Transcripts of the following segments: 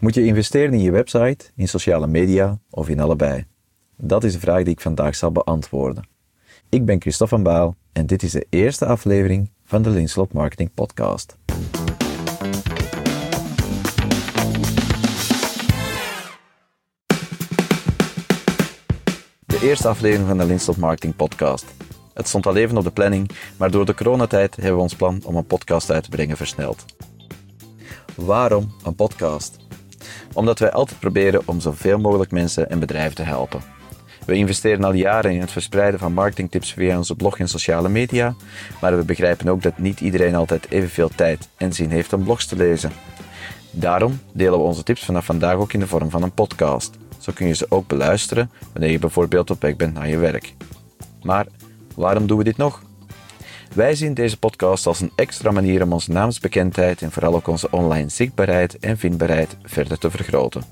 Moet je investeren in je website, in sociale media of in allebei? Dat is de vraag die ik vandaag zal beantwoorden. Ik ben Christophe van Baal en dit is de eerste aflevering van de Linslot Marketing Podcast. De eerste aflevering van de Linslot Marketing Podcast. Het stond al even op de planning, maar door de coronatijd hebben we ons plan om een podcast uit te brengen versneld. Waarom een podcast? Omdat wij altijd proberen om zoveel mogelijk mensen en bedrijven te helpen. We investeren al jaren in het verspreiden van marketingtips via onze blog en sociale media, maar we begrijpen ook dat niet iedereen altijd evenveel tijd en zin heeft om blogs te lezen. Daarom delen we onze tips vanaf vandaag ook in de vorm van een podcast. Zo kun je ze ook beluisteren wanneer je bijvoorbeeld op weg bent naar je werk. Maar waarom doen we dit nog? Wij zien deze podcast als een extra manier om onze naamsbekendheid en vooral ook onze online zichtbaarheid en vindbaarheid verder te vergroten.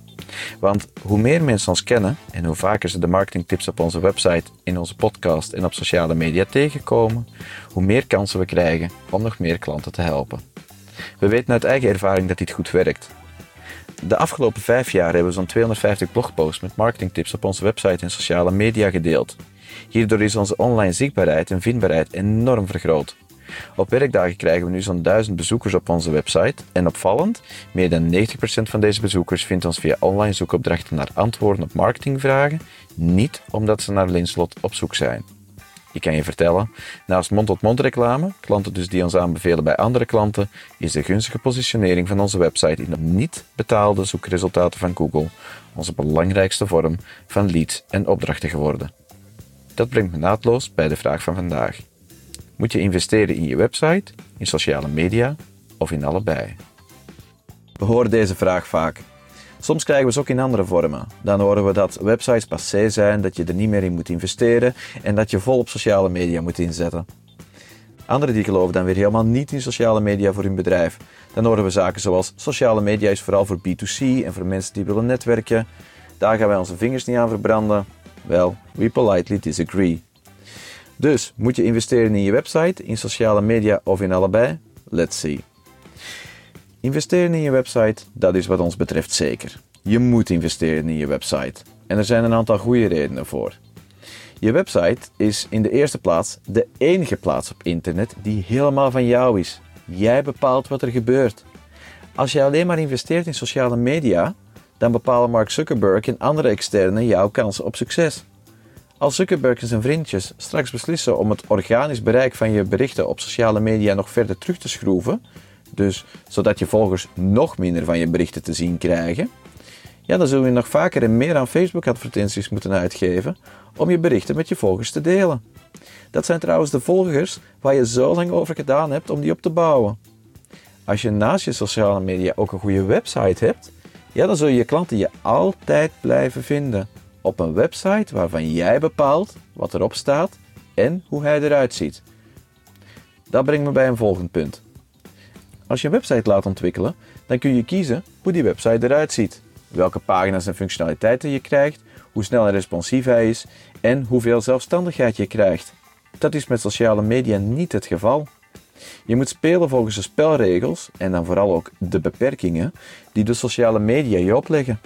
Want hoe meer mensen ons kennen en hoe vaker ze de marketingtips op onze website, in onze podcast en op sociale media tegenkomen, hoe meer kansen we krijgen om nog meer klanten te helpen. We weten uit eigen ervaring dat dit goed werkt. De afgelopen vijf jaar hebben we zo'n 250 blogposts met marketingtips op onze website en sociale media gedeeld. Hierdoor is onze online zichtbaarheid en vindbaarheid enorm vergroot. Op werkdagen krijgen we nu zo'n 1000 bezoekers op onze website en opvallend, meer dan 90% van deze bezoekers vindt ons via online zoekopdrachten naar antwoorden op marketingvragen, niet omdat ze naar Linslot op zoek zijn. Ik kan je vertellen, naast mond-tot-mond reclame, klanten dus die ons aanbevelen bij andere klanten, is de gunstige positionering van onze website in de niet betaalde zoekresultaten van Google onze belangrijkste vorm van leads en opdrachten geworden. Dat brengt me naadloos bij de vraag van vandaag. Moet je investeren in je website, in sociale media of in allebei? We horen deze vraag vaak. Soms krijgen we ze ook in andere vormen. Dan horen we dat websites passé zijn, dat je er niet meer in moet investeren en dat je vol op sociale media moet inzetten. Anderen die geloven dan weer helemaal niet in sociale media voor hun bedrijf. Dan horen we zaken zoals sociale media is vooral voor B2C en voor mensen die willen netwerken. Daar gaan wij onze vingers niet aan verbranden. Wel, we politely disagree. Dus moet je investeren in je website, in sociale media of in allebei? Let's see. Investeren in je website, dat is wat ons betreft zeker. Je moet investeren in je website. En er zijn een aantal goede redenen voor. Je website is in de eerste plaats de enige plaats op internet die helemaal van jou is. Jij bepaalt wat er gebeurt. Als je alleen maar investeert in sociale media, dan bepalen Mark Zuckerberg en andere externen jouw kansen op succes. Als Zuckerberg en zijn vriendjes straks beslissen om het organisch bereik van je berichten op sociale media nog verder terug te schroeven, dus zodat je volgers nog minder van je berichten te zien krijgen, ja, dan zul je nog vaker en meer aan Facebook-advertenties moeten uitgeven om je berichten met je volgers te delen. Dat zijn trouwens de volgers waar je zo lang over gedaan hebt om die op te bouwen. Als je naast je sociale media ook een goede website hebt, ja, dan zul je klanten je altijd blijven vinden op een website waarvan jij bepaalt wat erop staat en hoe hij eruit ziet. Dat brengt me bij een volgend punt. Als je een website laat ontwikkelen, dan kun je kiezen hoe die website eruit ziet, welke pagina's en functionaliteiten je krijgt, hoe snel en responsief hij is en hoeveel zelfstandigheid je krijgt. Dat is met sociale media niet het geval. Je moet spelen volgens de spelregels en dan vooral ook de beperkingen die de sociale media je opleggen.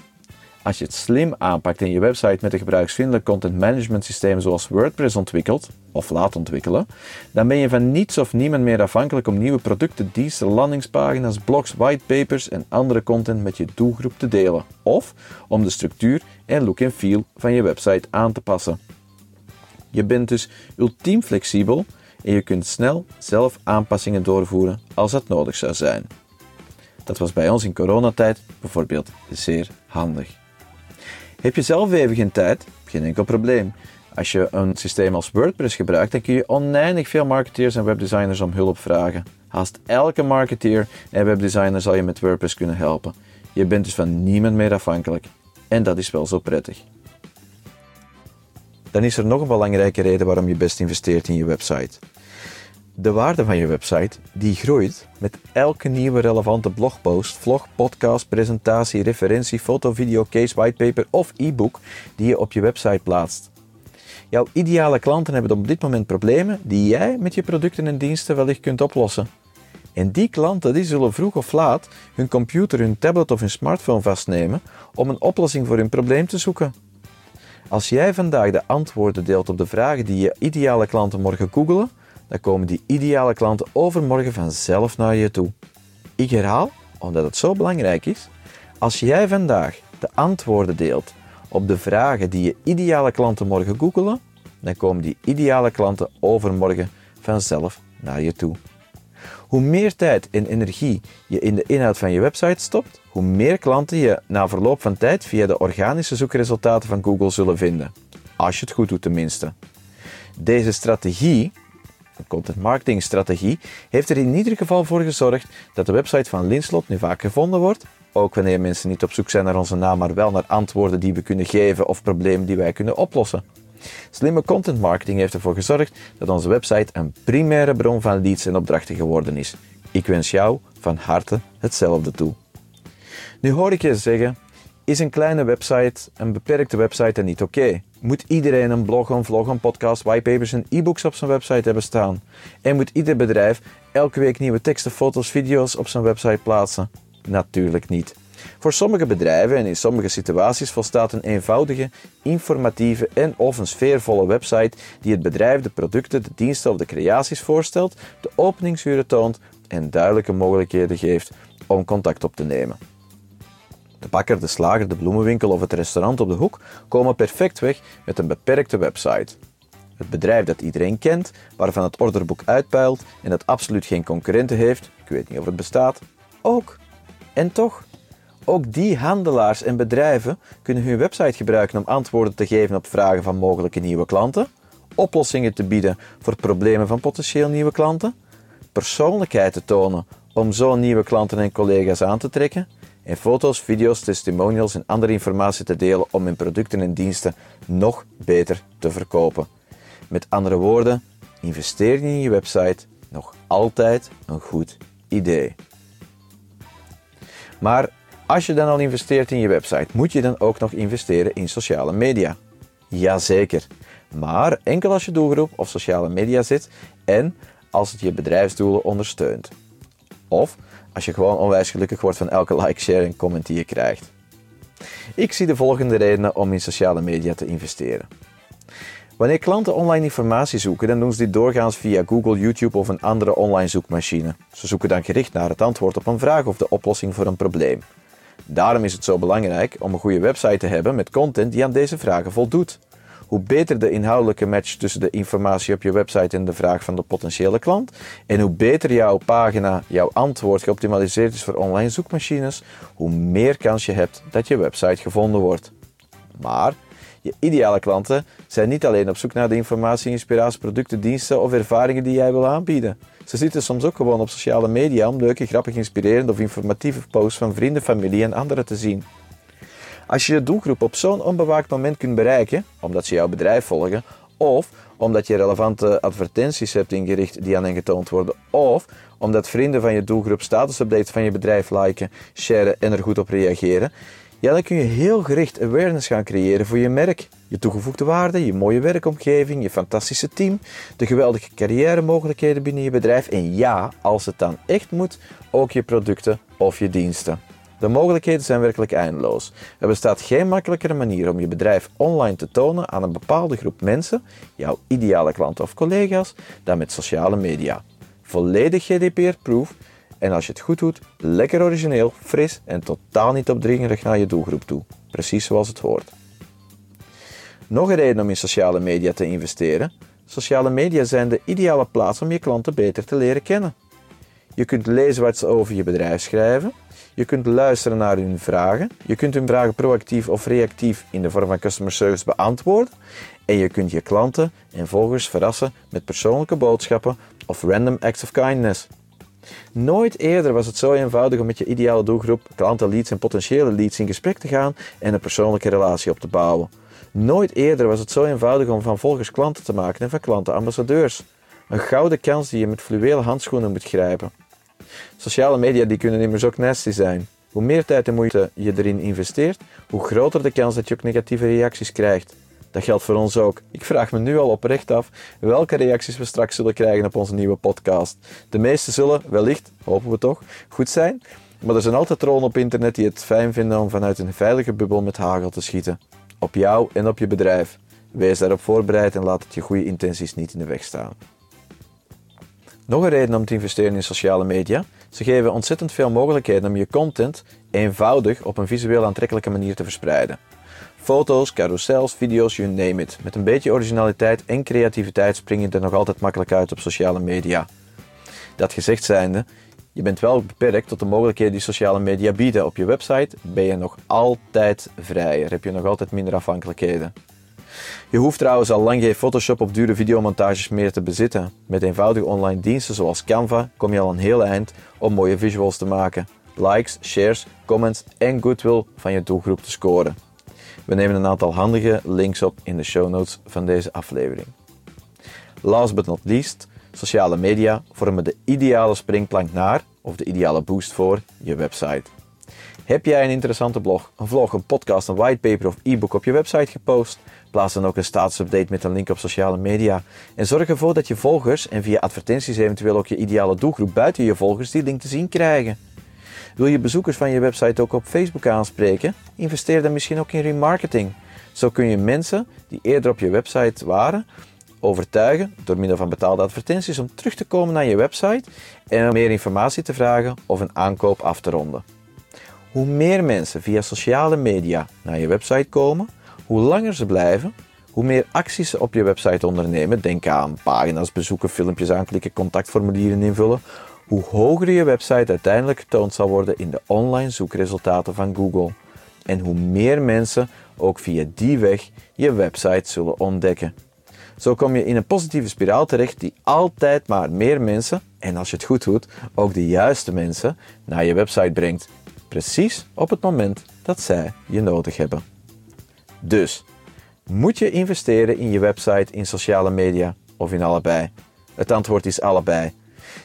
Als je het slim aanpakt en je website met een gebruiksvriendelijk content management systeem zoals WordPress ontwikkelt of laat ontwikkelen, dan ben je van niets of niemand meer afhankelijk om nieuwe producten, diensten, landingspagina's, blogs, whitepapers en andere content met je doelgroep te delen of om de structuur en look en feel van je website aan te passen. Je bent dus ultiem flexibel en je kunt snel zelf aanpassingen doorvoeren als dat nodig zou zijn. Dat was bij ons in coronatijd bijvoorbeeld zeer handig. Heb je zelf even geen tijd? Geen enkel probleem. Als je een systeem als WordPress gebruikt, dan kun je oneindig veel marketeers en webdesigners om hulp vragen. Haast elke marketeer en webdesigner zal je met WordPress kunnen helpen. Je bent dus van niemand meer afhankelijk. En dat is wel zo prettig. Dan is er nog een belangrijke reden waarom je best investeert in je website. De waarde van je website die groeit met elke nieuwe relevante blogpost, vlog, podcast, presentatie, referentie, foto, video, case, whitepaper of e-book die je op je website plaatst. Jouw ideale klanten hebben op dit moment problemen die jij met je producten en diensten wellicht kunt oplossen. En die klanten die zullen vroeg of laat hun computer, hun tablet of hun smartphone vastnemen om een oplossing voor hun probleem te zoeken. Als jij vandaag de antwoorden deelt op de vragen die je ideale klanten morgen googelen, dan komen die ideale klanten overmorgen vanzelf naar je toe. Ik herhaal, omdat het zo belangrijk is, als jij vandaag de antwoorden deelt op de vragen die je ideale klanten morgen googelen, dan komen die ideale klanten overmorgen vanzelf naar je toe. Hoe meer tijd en energie je in de inhoud van je website stopt, hoe meer klanten je na verloop van tijd via de organische zoekresultaten van Google zullen vinden. Als je het goed doet tenminste. Deze strategie, een content marketing strategie, heeft er in ieder geval voor gezorgd dat de website van Linslot nu vaak gevonden wordt, ook wanneer mensen niet op zoek zijn naar onze naam, maar wel naar antwoorden die we kunnen geven of problemen die wij kunnen oplossen. Slimme content marketing heeft ervoor gezorgd dat onze website een primaire bron van leads en opdrachten geworden is. Ik wens jou van harte hetzelfde toe. Nu hoor ik je zeggen, is een kleine website, een beperkte website en niet oké? Moet iedereen een blog, een vlog, een podcast, whitepapers en e-books op zijn website hebben staan? En moet ieder bedrijf elke week nieuwe teksten, foto's, video's op zijn website plaatsen? Natuurlijk niet. Voor sommige bedrijven en in sommige situaties volstaat een eenvoudige, informatieve en of een sfeervolle website die het bedrijf de producten, de diensten of de creaties voorstelt, de openingsuren toont en duidelijke mogelijkheden geeft om contact op te nemen. De bakker, de slager, de bloemenwinkel of het restaurant op de hoek komen perfect weg met een beperkte website. Het bedrijf dat iedereen kent, waarvan het orderboek uitpuilt en dat absoluut geen concurrenten heeft, ik weet niet of het bestaat, ook. En toch, ook die handelaars en bedrijven kunnen hun website gebruiken om antwoorden te geven op vragen van mogelijke nieuwe klanten, oplossingen te bieden voor problemen van potentieel nieuwe klanten, persoonlijkheid te tonen om zo nieuwe klanten en collega's aan te trekken, en foto's, video's, testimonials en andere informatie te delen om hun producten en diensten nog beter te verkopen. Met andere woorden, investeren in je website nog altijd een goed idee. Maar als je dan al investeert in je website, moet je dan ook nog investeren in sociale media? Jazeker. Maar enkel als je doelgroep of sociale media zit en als het je bedrijfsdoelen ondersteunt. Of als je gewoon onwijs gelukkig wordt van elke like, share en comment die je krijgt. Ik zie de volgende redenen om in sociale media te investeren. Wanneer klanten online informatie zoeken, dan doen ze dit doorgaans via Google, YouTube of een andere online zoekmachine. Ze zoeken dan gericht naar het antwoord op een vraag of de oplossing voor een probleem. Daarom is het zo belangrijk om een goede website te hebben met content die aan deze vragen voldoet. Hoe beter de inhoudelijke match tussen de informatie op je website en de vraag van de potentiële klant, en hoe beter jouw pagina, jouw antwoord geoptimaliseerd is voor online zoekmachines, hoe meer kans je hebt dat je website gevonden wordt. Maar je ideale klanten zijn niet alleen op zoek naar de informatie, inspiratie, producten, diensten of ervaringen die jij wil aanbieden. Ze zitten soms ook gewoon op sociale media om leuke, grappig, inspirerende of informatieve posts van vrienden, familie en anderen te zien. Als je je doelgroep op zo'n onbewaakt moment kunt bereiken, omdat ze jouw bedrijf volgen, of omdat je relevante advertenties hebt ingericht die aan hen getoond worden, of omdat vrienden van je doelgroep statusupdates van je bedrijf liken, sharen en er goed op reageren, ja, dan kun je heel gericht awareness gaan creëren voor je merk. Je toegevoegde waarde, je mooie werkomgeving, je fantastische team, de geweldige carrière mogelijkheden binnen je bedrijf en ja, als het dan echt moet, ook je producten of je diensten. De mogelijkheden zijn werkelijk eindeloos. Er bestaat geen makkelijkere manier om je bedrijf online te tonen aan een bepaalde groep mensen, jouw ideale klanten of collega's, dan met sociale media. Volledig GDPR-proof en als je het goed doet, lekker origineel, fris en totaal niet opdringerig naar je doelgroep toe. Precies zoals het hoort. Nog een reden om in sociale media te investeren. Sociale media zijn de ideale plaats om je klanten beter te leren kennen. Je kunt lezen wat ze over je bedrijf schrijven. Je kunt luisteren naar hun vragen. Je kunt hun vragen proactief of reactief in de vorm van customer service beantwoorden. En je kunt je klanten en volgers verrassen met persoonlijke boodschappen of random acts of kindness. Nooit eerder was het zo eenvoudig om met je ideale doelgroep, klanten, leads en potentiële leads in gesprek te gaan en een persoonlijke relatie op te bouwen. Nooit eerder was het zo eenvoudig om van volgers klanten te maken en van klanten ambassadeurs. Een gouden kans die je met fluwelen handschoenen moet grijpen. Sociale media die kunnen immers ook nasty zijn. Hoe meer tijd en moeite je erin investeert, hoe groter de kans dat je ook negatieve reacties krijgt. Dat geldt voor ons ook. Ik vraag me nu al oprecht af welke reacties we straks zullen krijgen op onze nieuwe podcast. De meeste zullen wellicht, hopen we toch, goed zijn. Maar er zijn altijd trollen op internet die het fijn vinden om vanuit een veilige bubbel met hagel te schieten. Op jou en op je bedrijf. Wees daarop voorbereid en laat het je goede intenties niet in de weg staan. Nog een reden om te investeren in sociale media. Ze geven ontzettend veel mogelijkheden om je content eenvoudig op een visueel aantrekkelijke manier te verspreiden. Foto's, carousels, video's, you name it. Met een beetje originaliteit en creativiteit spring je er nog altijd makkelijk uit op sociale media. Dat gezegd zijnde, je bent wel beperkt tot de mogelijkheden die sociale media bieden. Op je website ben je nog altijd vrijer, heb je nog altijd minder afhankelijkheden. Je hoeft trouwens al lang geen Photoshop of dure videomontages meer te bezitten. Met eenvoudige online diensten zoals Canva kom je al een heel eind om mooie visuals te maken. Likes, shares, comments en goodwill van je doelgroep te scoren. We nemen een aantal handige links op in de show notes van deze aflevering. Last but not least, sociale media vormen de ideale springplank naar, of de ideale boost voor, je website. Heb jij een interessante blog, een vlog, een podcast, een whitepaper of e-book op je website gepost? Plaats dan ook een statusupdate met een link op sociale media. En zorg ervoor dat je volgers en via advertenties eventueel ook je ideale doelgroep buiten je volgers die link te zien krijgen. Wil je bezoekers van je website ook op Facebook aanspreken? Investeer dan misschien ook in remarketing. Zo kun je mensen die eerder op je website waren overtuigen door middel van betaalde advertenties om terug te komen naar je website en om meer informatie te vragen of een aankoop af te ronden. Hoe meer mensen via sociale media naar je website komen, hoe langer ze blijven, hoe meer acties ze op je website ondernemen, denk aan pagina's bezoeken, filmpjes aanklikken, contactformulieren invullen, hoe hoger je website uiteindelijk getoond zal worden in de online zoekresultaten van Google. En hoe meer mensen ook via die weg je website zullen ontdekken. Zo kom je in een positieve spiraal terecht die altijd maar meer mensen, en als je het goed doet, ook de juiste mensen, naar je website brengt. Precies op het moment dat zij je nodig hebben. Dus, moet je investeren in je website, in sociale media of in allebei? Het antwoord is allebei.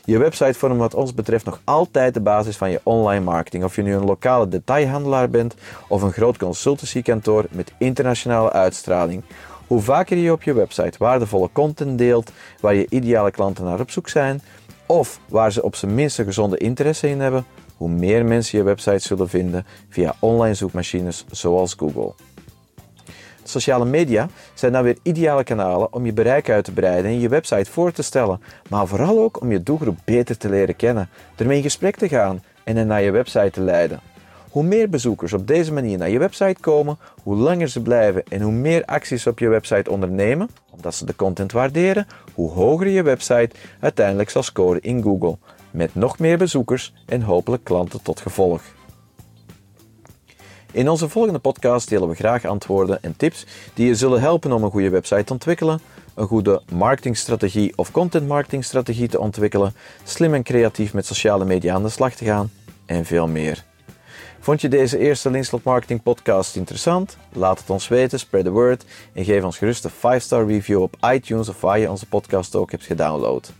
Je website vormt wat ons betreft nog altijd de basis van je online marketing. Of je nu een lokale detailhandelaar bent of een groot consultancykantoor met internationale uitstraling. Hoe vaker je op je website waardevolle content deelt waar je ideale klanten naar op zoek zijn, of waar ze op zijn minst een gezonde interesse in hebben, hoe meer mensen je website zullen vinden via online zoekmachines zoals Google. Sociale media zijn dan weer ideale kanalen om je bereik uit te breiden en je website voor te stellen, maar vooral ook om je doelgroep beter te leren kennen, ermee in gesprek te gaan en naar je website te leiden. Hoe meer bezoekers op deze manier naar je website komen, hoe langer ze blijven en hoe meer acties op je website ondernemen, omdat ze de content waarderen, hoe hoger je website uiteindelijk zal scoren in Google, met nog meer bezoekers en hopelijk klanten tot gevolg. In onze volgende podcast delen we graag antwoorden en tips die je zullen helpen om een goede website te ontwikkelen, een goede marketingstrategie of content marketingstrategie te ontwikkelen, slim en creatief met sociale media aan de slag te gaan en veel meer. Vond je deze eerste Linslot Marketing podcast interessant? Laat het ons weten, spread the word en geef ons gerust een 5-star review op iTunes of waar je onze podcast ook hebt gedownload.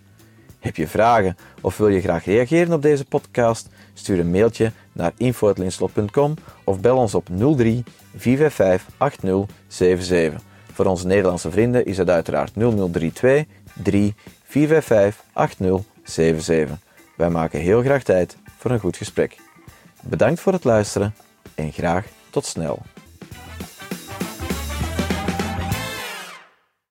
Heb je vragen of wil je graag reageren op deze podcast? Stuur een mailtje naar info.linslot.com of bel ons op 03 455 8077. Voor onze Nederlandse vrienden is het uiteraard 0032 3 455 8077. Wij maken heel graag tijd voor een goed gesprek. Bedankt voor het luisteren en graag tot snel.